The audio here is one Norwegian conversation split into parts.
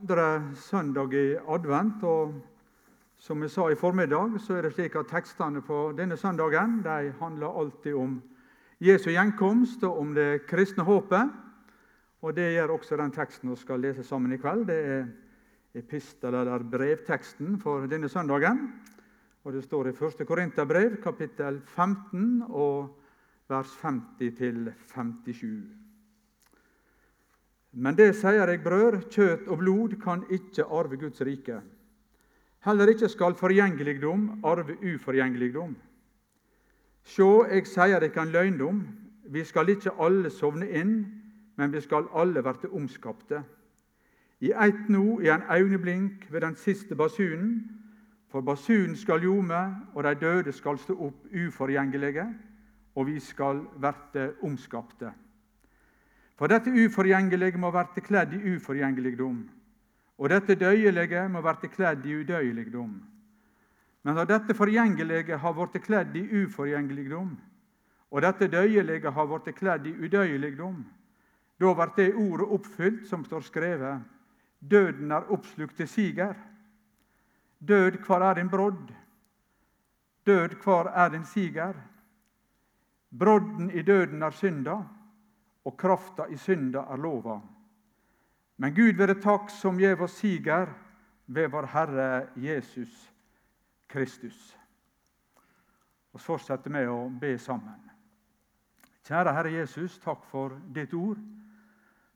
andre søndag i advent. og Som jeg sa i formiddag, så er det slik at tekstene på denne søndagen de handler alltid om Jesu gjenkomst og om det kristne håpet. Og Det gjør også den teksten vi skal lese sammen i kveld. Det er epistel- eller brevteksten for denne søndagen. Og Det står i 1. Korinterbrev, kapittel 15, og vers 50 57. Men det sier jeg, brør, kjøtt og blod kan ikke arve Guds rike. Heller ikke skal forgjengeligdom arve uforgjengeligdom. Sjå, jeg sier dere en løgndom. Vi skal ikke alle sovne inn, men vi skal alle verte omskapte. I ett nå, i en øyeblink, ved den siste basunen. For basunen skal ljome, og de døde skal stå opp uforgjengelige, og vi skal verte omskapte. For dette uforgjengelige må verte kledd i uforgjengeligdom, og dette døyelige må verte kledd i udøyeligdom. Men når dette forgjengelige har blitt kledd i uforgjengeligdom, og dette døyelige har blitt kledd i udøyeligdom, da blir det ordet oppfylt som står skrevet:" Døden er oppslukt til siger. Død, hvor er din brodd? Død, hvor er din siger? Brodden i døden er synda og krafta i synda er lova. Men Gud være takk som gjev oss siger ved vår Herre Jesus Kristus. Vi fortsetter med å be sammen. Kjære Herre Jesus, takk for ditt ord.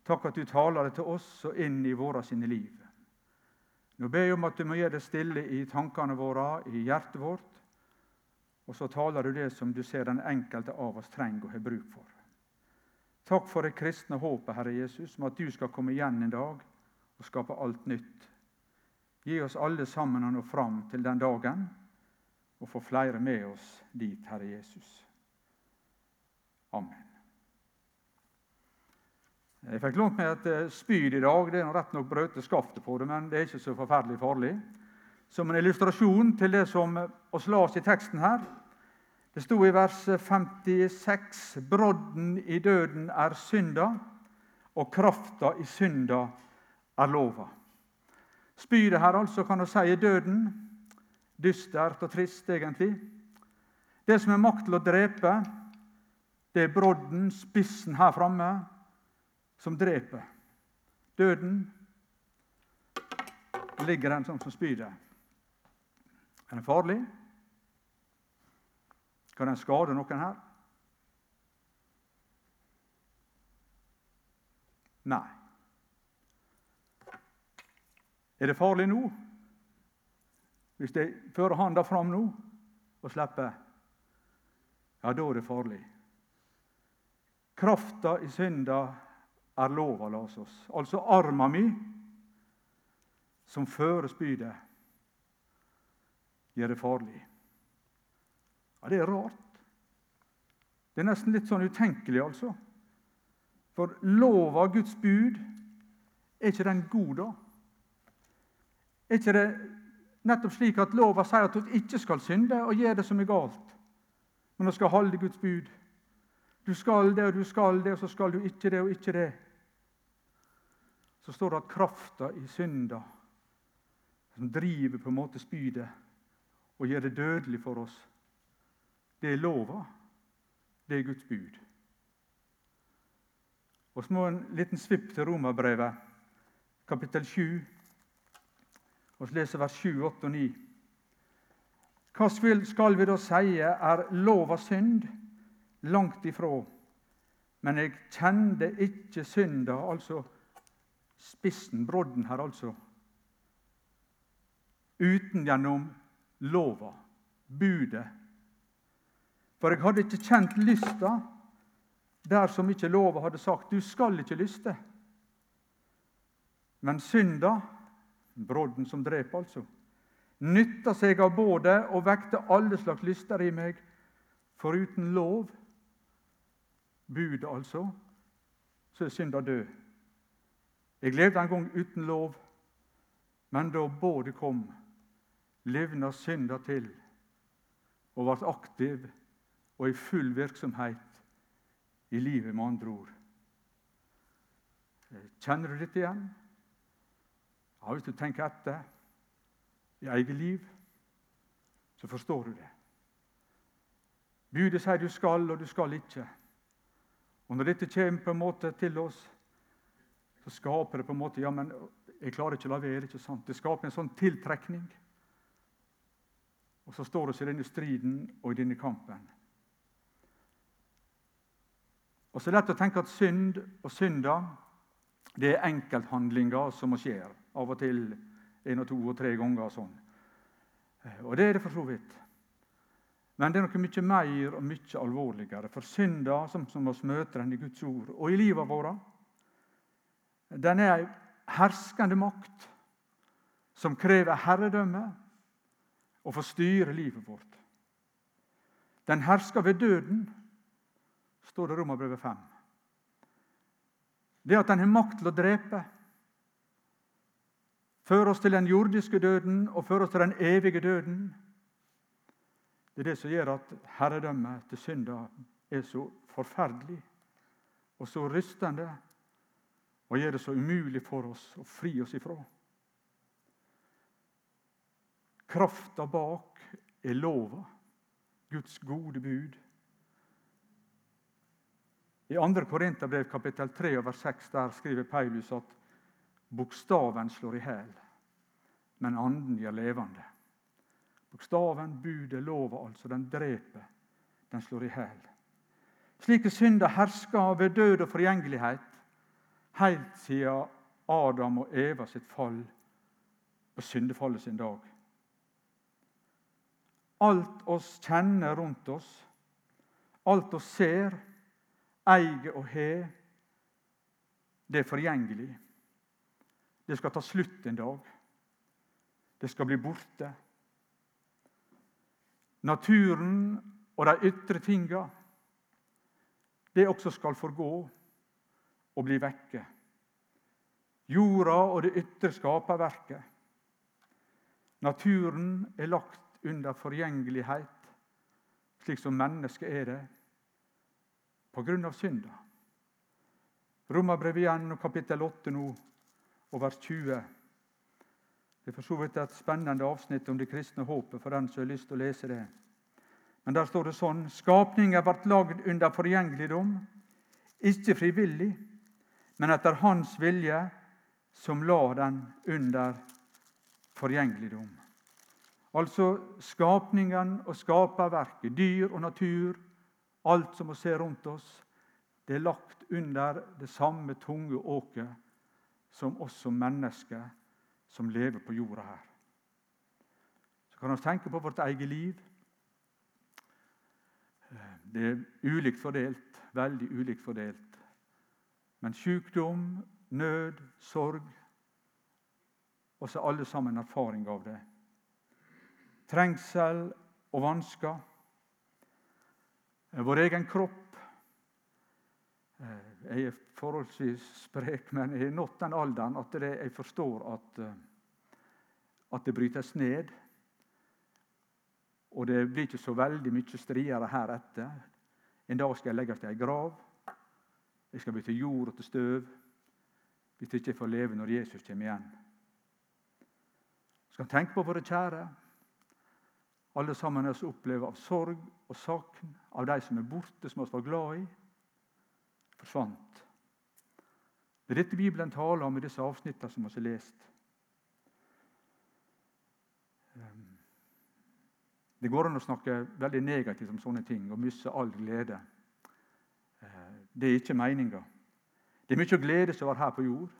Takk at du taler det til oss og inn i våre sine liv. Nå ber jeg om at du må gjøre det stille i tankene våre, i hjertet vårt. Og så taler du det som du ser den enkelte av oss trenger og har bruk for. Takk for det kristne håpet, Herre Jesus, om at du skal komme igjen en dag og skape alt nytt. Gi oss alle sammen å nå fram til den dagen og få flere med oss dit, Herre Jesus. Amen. Jeg fikk lånt meg et eh, spyd i dag. Det er rett nok brøte skaftet på det, men det er ikke så forferdelig farlig. Som en illustrasjon til det som oss las i teksten her, det sto i vers 56.: Brodden i døden er synda, og krafta i synda er lova. Spydet her altså kan du si er døden. Dystert og trist, egentlig. Det som er makt til å drepe, det er brodden, spissen her framme, som dreper. Døden ligger den sånn som spydet. Er den farlig? Kan den skade noen her? Nei. Er det farlig nå? Hvis jeg fører handa fram nå og slipper, ja, da er det farlig. Krafta i synda er lova, la oss. Altså arma mi, som fører spydet, gjør det farlig. Ja, Det er rart. Det er nesten litt sånn utenkelig, altså. For lova, Guds bud, er ikke den god, da? Er ikke det nettopp slik at lova sier at du ikke skal synde og gjøre det som er galt, men du skal holde Guds bud? Du skal det, og du skal det, og så skal du ikke det og ikke det. Så står det at krafta i synda, som driver på en måte spydet og gjør det dødelig for oss, det er lova. Det er Guds bud. Og så må en liten svipp til Romerbrevet, kapittel 7. Og så leser vers 7, 8 og 9. Hva skal vi da si er lova synd? Langt ifra. Men jeg kjente ikke synda, altså spissen, brodden her, altså. Uten gjennom lova, budet, for jeg hadde ikke kjent lysta der som ikke lova hadde sagt 'du skal ikke lyste'. Men synda, brodden som dreper, altså, nytta seg av både og vekte alle slags lyster i meg, foruten lov, budet altså, så er synda død. Jeg levde en gang uten lov, men da både kom, livna synda til og ble aktiv og i full virksomhet i livet, med andre ord. Kjenner du dette igjen? Ja, Hvis du tenker etter i eget liv, så forstår du det. Budet sier du skal, og du skal ikke. Og Når dette kommer på en måte til oss, så skaper det på en måte ja, men jeg klarer ikke å la være. ikke sant? Det skaper en sånn tiltrekning. Og så står vi i denne striden og i denne kampen. Og så er det lett å tenke at synd og synder det er enkelthandlinger som må skje. Av og til en og to og tre ganger. og sånn. Og det er det for så vidt. Men det er noe mye mer og mye alvorligere. For synda, som, som oss møter den i Guds ord og i livet vårt, den er ei herskende makt som krever herredømme og får styre livet vårt. Den hersker ved døden, står det i Romerbrevet 5. Det at den har makt til å drepe, føre oss til den jordiske døden og føre oss til den evige døden. Det er det som gjør at herredømmet til synda er så forferdelig og så rystende og gjør det så umulig for oss å fri oss ifra. Krafta bak er lova, Guds gode bud. I 2. Korinterbrev kapittel 3 vers 6 der skriver Paulus at bokstaven slår i hæl, men anden gjør levende. Bokstaven, budet, lova, altså, den dreper, den slår i hæl. Slike synder hersker ved død og forgjengelighet helt siden Adam og Eva sitt fall og syndefallet sin dag. Alt oss kjenner rundt oss, alt oss ser, eier og har, det er forgjengelig. Det skal ta slutt en dag. Det skal bli borte. Naturen og de ytre tinga, det også skal forgå og bli vekke. Jorda og det ytre skaperverket. Naturen er lagt under forgjengelighet, slik som mennesket er det, av synda. Romerbrevet igjen, kapittel 8 nå, og vers 20. Det er for så vidt et spennende avsnitt om det kristne håpet for den som har lyst til å lese det. Men der står det sånn Skapningen ble lagd under forgjengeligdom, ikke frivillig, men etter Hans vilje, som la den under forgjengeligdom. Altså skapningen og skaperverket, dyr og natur, alt som vi ser rundt oss, det er lagt under det samme tunge åket som oss som mennesker som lever på jorda her. Så kan vi tenke på vårt eget liv. Det er ulikt fordelt, veldig ulikt fordelt. Men sykdom, nød, sorg Og så alle sammen erfaring av det trengsel og vansker. Vår egen kropp. Eh, jeg er forholdsvis sprek, men jeg har nådd den alderen at jeg forstår at, eh, at det brytes ned. Og det blir ikke så veldig mye striere heretter. En dag skal jeg legges i ei grav. Jeg skal bli til jord og til støv hvis jeg ikke får leve når Jesus kommer igjen. Jeg skal tenke på våre kjære, alle sammen oss opplever av sorg og sakn av de som er borte, som vi var glad i, forsvant. Det er dette Bibelen taler om i disse avsnittene som vi har lest. Ehm, det går an å snakke veldig negativt om sånne ting og miste all glede. Ehm, det er ikke meninga. Det er mye glede seg over her på jord.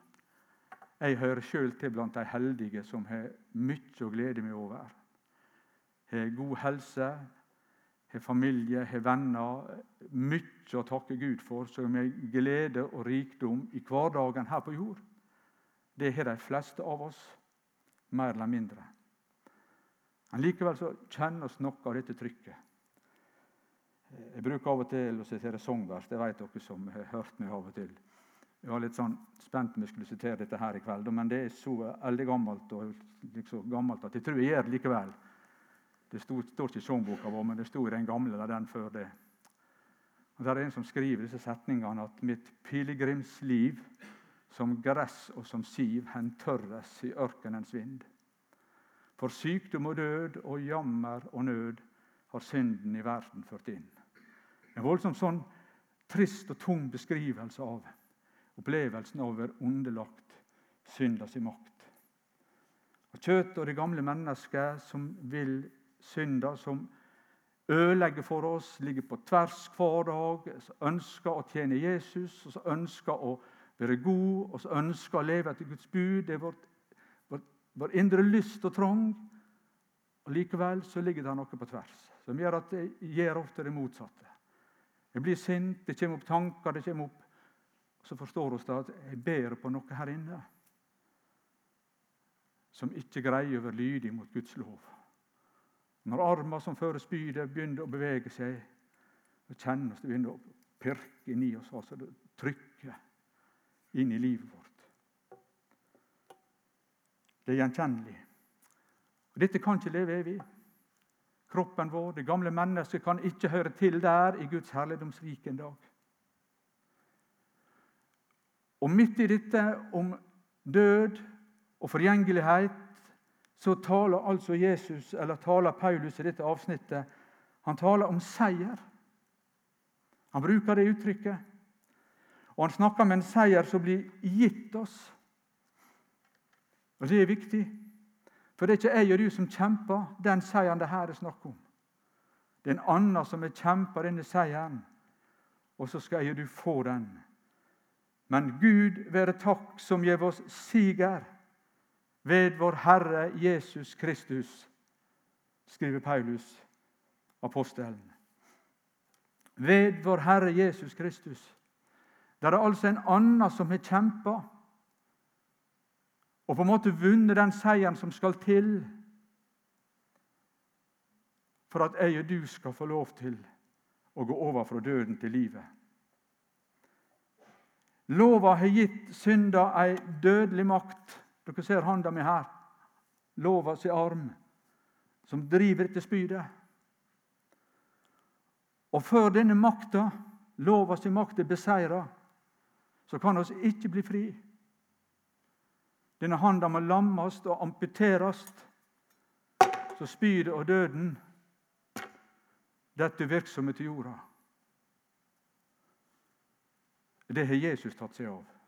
Jeg hører sjøl til blant de heldige som har mye å glede meg over har god helse, har familie, har venner. Mye å takke Gud for, som er glede og rikdom i hverdagen her på jord. Det har de fleste av oss, mer eller mindre. Men likevel så kjenner oss noe av dette trykket. Jeg bruker av og til å sitere sangvers. Det vet dere som har hørt meg av og til. Jeg var litt sånn spent om jeg skulle sitere dette her i kveld, men det er så eldre gammelt, og liksom gammelt at jeg tror jeg gjør det likevel. Det stod, står ikke i sangboka vår, men det sto i den gamle der den før det. Og Der er en som skriver disse setningene at mitt pilegrimsliv som gress og som siv hen tørres i ørkenens vind. For sykdom og død og jammer og nød har synden i verden ført inn. En voldsomt sånn trist og tung beskrivelse av opplevelsen av å være underlagt syndas makt. Og Kjøttet og det gamle mennesket som vil synda, som ødelegger for oss, ligger på tvers hver dag, som ønsker å tjene Jesus, og som ønsker å være god, og som ønsker å leve etter Guds bud. Det er vårt, vår, vår indre lyst og trang. Og Likevel så ligger det noe på tvers som gjør at det gjør ofte det motsatte. Jeg blir sint, det kommer opp tanker, det kommer opp Så forstår vi at jeg ber på noe her inne som ikke greier å være lydig mot Guds lov. Når armer som fører spydet, begynner å bevege seg, så kjennes det begynner å pirke inni oss, altså det trykker inn i livet vårt. Det er gjenkjennelig. Og Dette kan ikke leve evig. Kroppen vår, det gamle mennesket, kan ikke høre til der i Guds herligdomsrike en dag. Og midt i dette om død og forgjengelighet så taler altså Jesus, eller taler Paulus i dette avsnittet han taler om seier. Han bruker det uttrykket. Og han snakker om en seier som blir gitt oss. Og Det er viktig. For det er ikke jeg og du som kjemper den seieren det her er snakk om. Det er en annen som har kjempa denne seieren, og så skal jeg og du få den. Men Gud være takk som gjev oss siger ved vår Herre Jesus Kristus, skriver Paulus, apostelen. Ved vår Herre Jesus Kristus. Det er altså en annen som har kjempa og på en måte vunnet den seieren som skal til for at jeg og du skal få lov til å gå over fra døden til livet. Lova har gitt synda ei dødelig makt. Dere ser handa mi her. Lova sin arm, som driver dette spydet. Og før denne makta, lova sin makt, er beseira, så kan vi ikke bli fri. Denne handa må lammast og amputerast, så spydet og døden dette virksomme til jorda. Det har Jesus tatt seg av.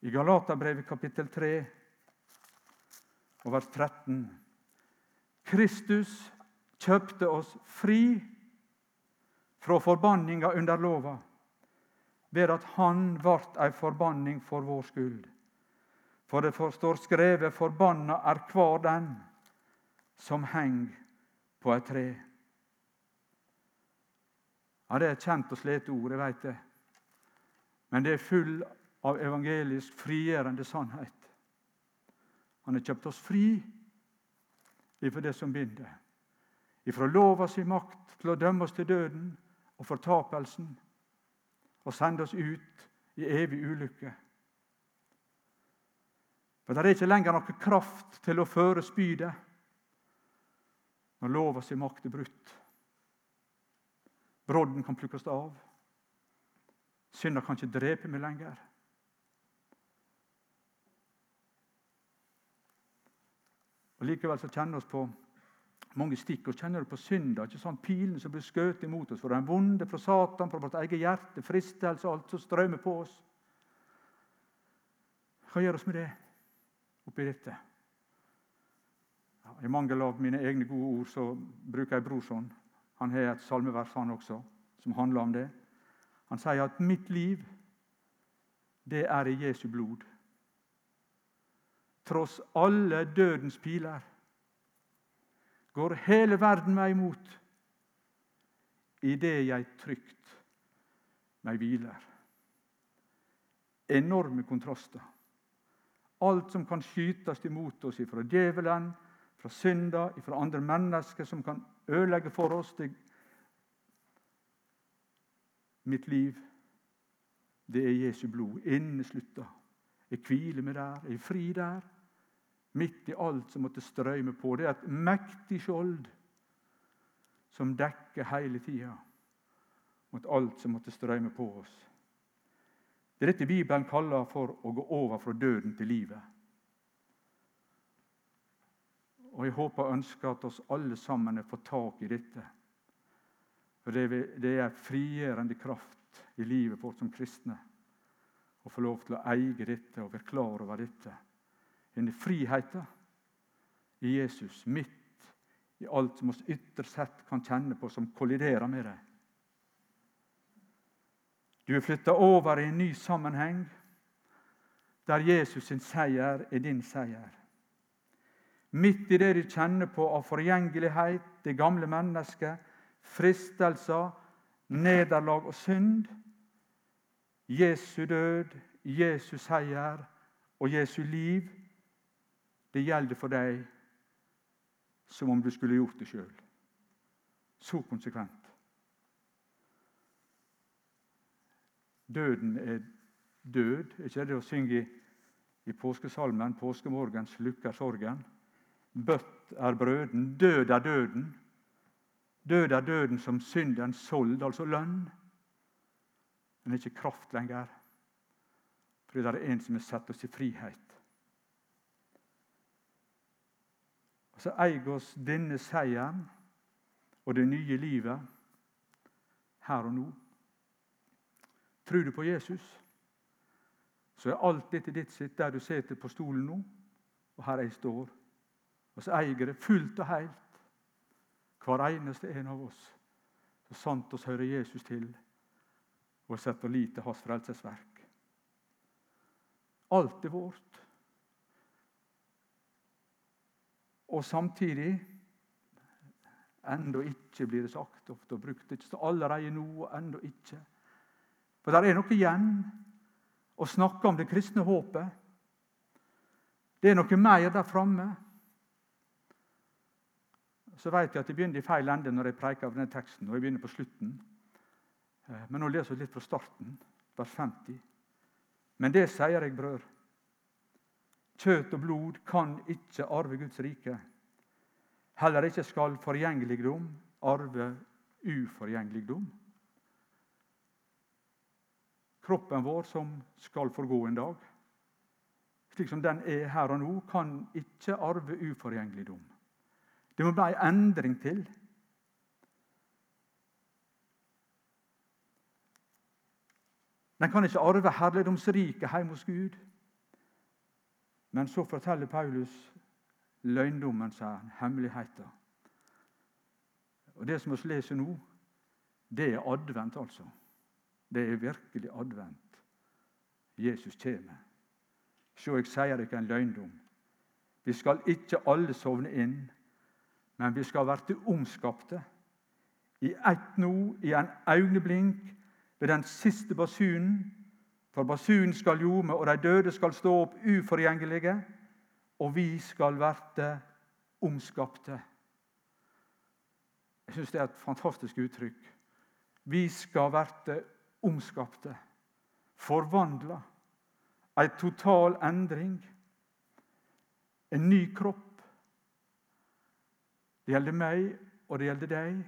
I Galaterbrevet kapittel 3 og vers 13 Kristus kjøpte oss fri fra forbanninga under lova ved at Han vart ei forbanning for vår skyld. For det forstår skrevet:" Forbanna er hver den som heng på et tre. Ja, Det er et kjent og slitt ord, jeg veit det. Men det er full av evangelisk frigjørende sannhet. Han har kjøpt oss fri ifra det som binder. Ifra lova si makt til å dømme oss til døden og fortapelsen og sende oss ut i evig ulykke. For det er ikke lenger noe kraft til å føre spydet når lova si makt er brutt. Brodden kan plukkes av. Synda kan ikke drepe meg lenger. Og Likevel så kjenner vi på mange stikk. Vi kjenner det på synda. ikke sånn Pilen som blir skutt imot oss. For den vonde fra Satan, fra vårt eget hjerte, fristelse alt som strømmer på oss. Hva gjør oss med det? oppi dette. I mangel av mine egne gode ord så bruker jeg Brorson. Han har et salmevers han også, som handler om det. Han sier at 'mitt liv, det er i Jesu blod'. Tross alle dødens piler går hele verden meg imot idet jeg trygt meg hviler. Enorme kontraster. Alt som kan skytes imot oss fra djevelen, fra synda, fra andre mennesker som kan ødelegge for oss. Det, mitt liv, det er Jesu blod inneslutta. Jeg hviler meg der, jeg er fri der. Midt i alt som måtte strømme på. Det er et mektig skjold som dekker hele tida mot alt som måtte strømme på oss. Det er dette Bibelen kaller for å gå over fra døden til livet. Og Jeg håper og ønsker at oss alle sammen får tak i dette. For Det er frigjørende kraft i livet vårt som kristne å få lov til å eie dette og være klar over dette. Denne friheten i Jesus midt i alt som vi ytterst sett kan kjenne på som kolliderer med det. Du er flytta over i en ny sammenheng der Jesus sin seier er din seier. Midt i det du kjenner på av forgjengelighet, det gamle mennesket, fristelser, nederlag og synd, Jesu død, Jesu seier og Jesu liv, det gjelder for deg som om du skulle gjort det sjøl. Så konsekvent. Døden er død. Er ikke det å synge i, i påskesalmen 'Påskemorgens lukker sorgen'? Bøtt er brøden, død er døden. Død er døden som syndens sold, altså lønn. Men ikke kraft lenger, fordi det er en som har satt oss i frihet. Og Så eier oss denne seieren og det nye livet her og nå. Tror du på Jesus, så er alt dette ditt sitt der du sitter på stolen nå, og her jeg står. Og så eier det fullt og helt, hver eneste en av oss, så sant oss hører Jesus til og setter lit til hans frelsesverk. Alt er vårt. Og samtidig Enda ikke, blir det sagt ofte og brukt. Ikke så allerede nå enda ikke. For det er noe igjen å snakke om det kristne håpet. Det er noe mer der framme. Så vet jeg at jeg begynner i feil ende når jeg preker av denne teksten. og jeg begynner på slutten. Eh, men nå leser jeg litt fra starten, vers 50. Men det sier jeg, brød. Kjøtt og blod kan ikke arve Guds rike. Heller ikke skal forgjengeligdom arve uforgjengeligdom kroppen vår som skal forgå en dag. Slik som den er her og nå, kan ikke arve uforgjengeligdom. Det må bli en endring til. Den kan ikke arve herligdomsriket hjemme hos Gud. Men så forteller Paulus løgndommen, sier han, hemmeligheten. Og Det som vi leser nå, det er advent, altså. Det er virkelig advent. Jesus kommer. Se, jeg sier dere en løgndom. Vi skal ikke alle sovne inn, men vi skal bli omskapte. I ett nå, i en øyeblink, ved den siste basunen. For basunen skal ljome, og de døde skal stå opp uforgjengelige. Og vi skal verte omskapte. Jeg syns det er et fantastisk uttrykk. Vi skal verte omskapte, forvandla. Ei total endring. En ny kropp. Det gjelder meg, og det gjelder deg.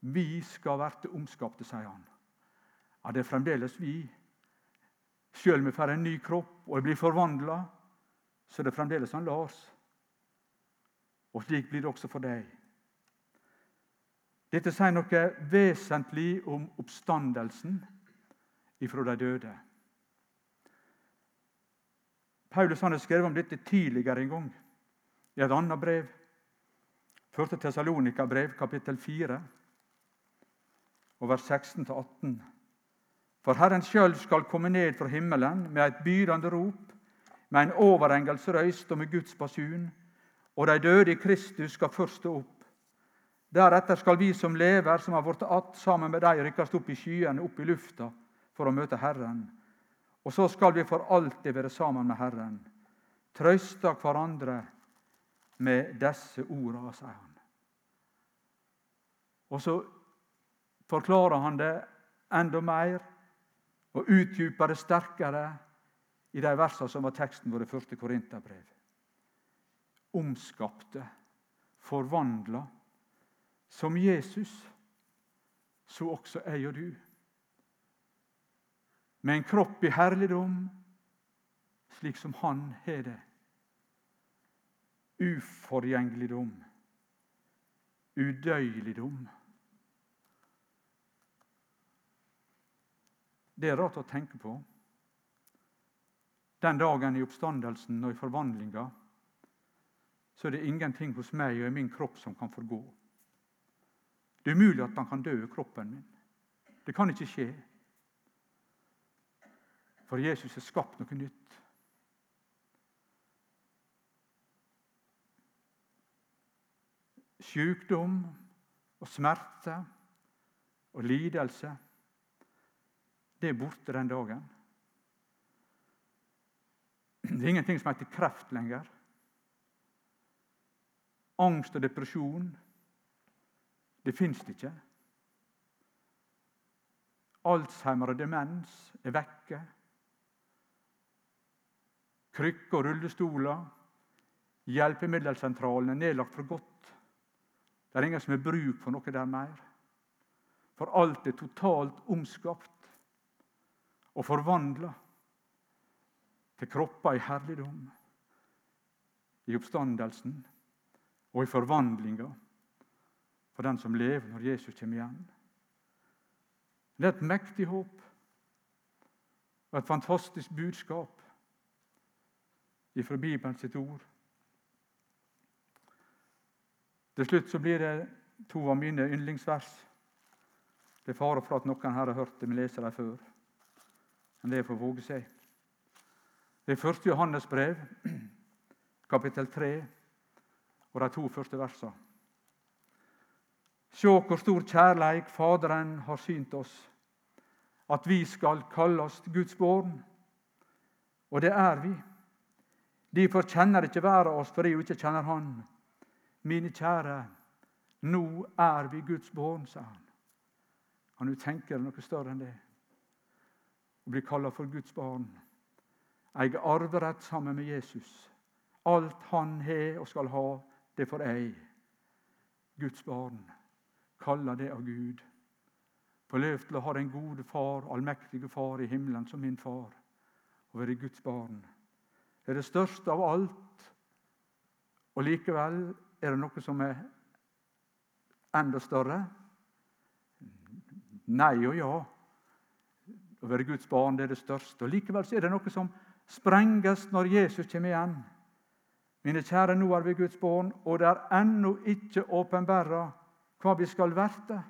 Vi skal verte omskapte, sier han. Ja, Det er fremdeles vi. Sjøl om vi får en ny kropp og jeg blir forvandla, så er det fremdeles han Lars. Og slik blir det også for deg. Dette sier noe vesentlig om oppstandelsen ifra de døde. Paulus har skrevet om dette tidligere en gang, i et annet brev. 1. Tessalonika-brev, kapittel 4, og vers 16-18. For Herren sjøl skal komme ned fra himmelen med et bydende rop, med en overengelsrøyst og med Guds basun, og de døde i Kristus skal først opp. Deretter skal vi som lever, som har blitt att sammen med dem, rykkes opp i skyene, opp i lufta, for å møte Herren. Og så skal vi for alltid være sammen med Herren. Trøste hverandre med disse ordene, sier han. Og så forklarer han det enda mer og utdypa det sterkere i de versene som var teksten vår i første Korinterbrev. Omskapte, forvandla som Jesus, så også jeg og du. med en kropp i herligdom, slik som han har det. Uforgjengeligdom, udøyeligdom. Det er rart å tenke på. Den dagen i oppstandelsen og i forvandlinga så er det ingenting hos meg og i min kropp som kan forgå. Det er umulig at han kan dø i kroppen min. Det kan ikke skje. For Jesus har skapt noe nytt. Sykdom og smerte og lidelse det er borte den dagen. Det er ingenting som heter kreft lenger. Angst og depresjon det fins ikke. Alzheimer og demens er vekke. Krykker og rullestoler. Hjelpemiddelsentralen er nedlagt for godt. Det er ingen som har bruk for noe der mer. For alt er totalt omskapt og forvandla til kropper i herligdom, i oppstandelsen og i forvandlinga for den som lever når Jesus kommer igjen. Det er et mektig håp og et fantastisk budskap ifra Bibelen sitt ord. Til slutt så blir det to av mine yndlingsvers. Det er fare for at noen her har hørt det, men lese dem før men det får våge seg. Det er 1. Johannes brev, kapittel 3, og de to første versene. Sjå hvor stor kjærleik Faderen har synt oss, at vi skal kallast Guds barn. Og det er vi. Derfor kjenner ikke verden oss fordi hun ikke kjenner Han. Mine kjære, nå er vi Guds barn, sa han. Og nå tenker noe større enn det? Blir kalla for Guds barn. Jeg arverett sammen med Jesus. Alt han har og skal ha, det får jeg. Guds barn. Kalla det av Gud. Få løv til å ha den gode far, allmektige far i himmelen som min far. Og være Guds barn. Det er det største av alt. Og likevel er det noe som er enda større. Nei og ja. Å være Guds barn det er det største. Og Likevel er det noe som sprenges når Jesus kommer igjen. Mine kjære, nå er vi Guds barn, og det er ennå ikke åpenbæra hva vi skal verte.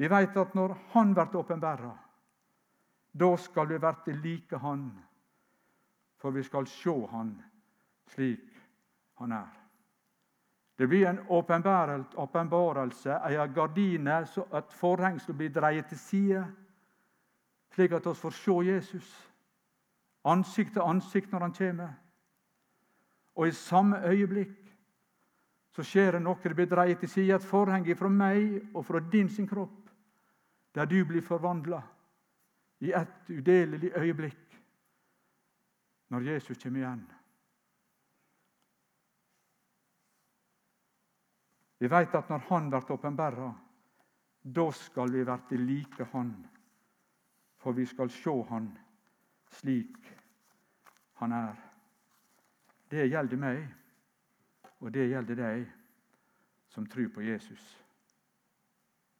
Vi vet at når Han blir åpenbæra, da skal vi verte like Han, for vi skal se Han slik Han er. Det blir en åpenbarelse, ei gardine, så et forhengselet blir dreid til side, slik at vi får se Jesus ansikt til ansikt når han kommer. Og i samme øyeblikk så skjer det noe. Det blir dreid til side et forheng fra meg og fra din sin kropp, der du blir forvandla i et udelelig øyeblikk når Jesus kommer igjen. Vi vet at når Han blir åpenbæra, da skal vi verte like Han. For vi skal se Han slik Han er. Det gjelder meg, og det gjelder deg som tror på Jesus.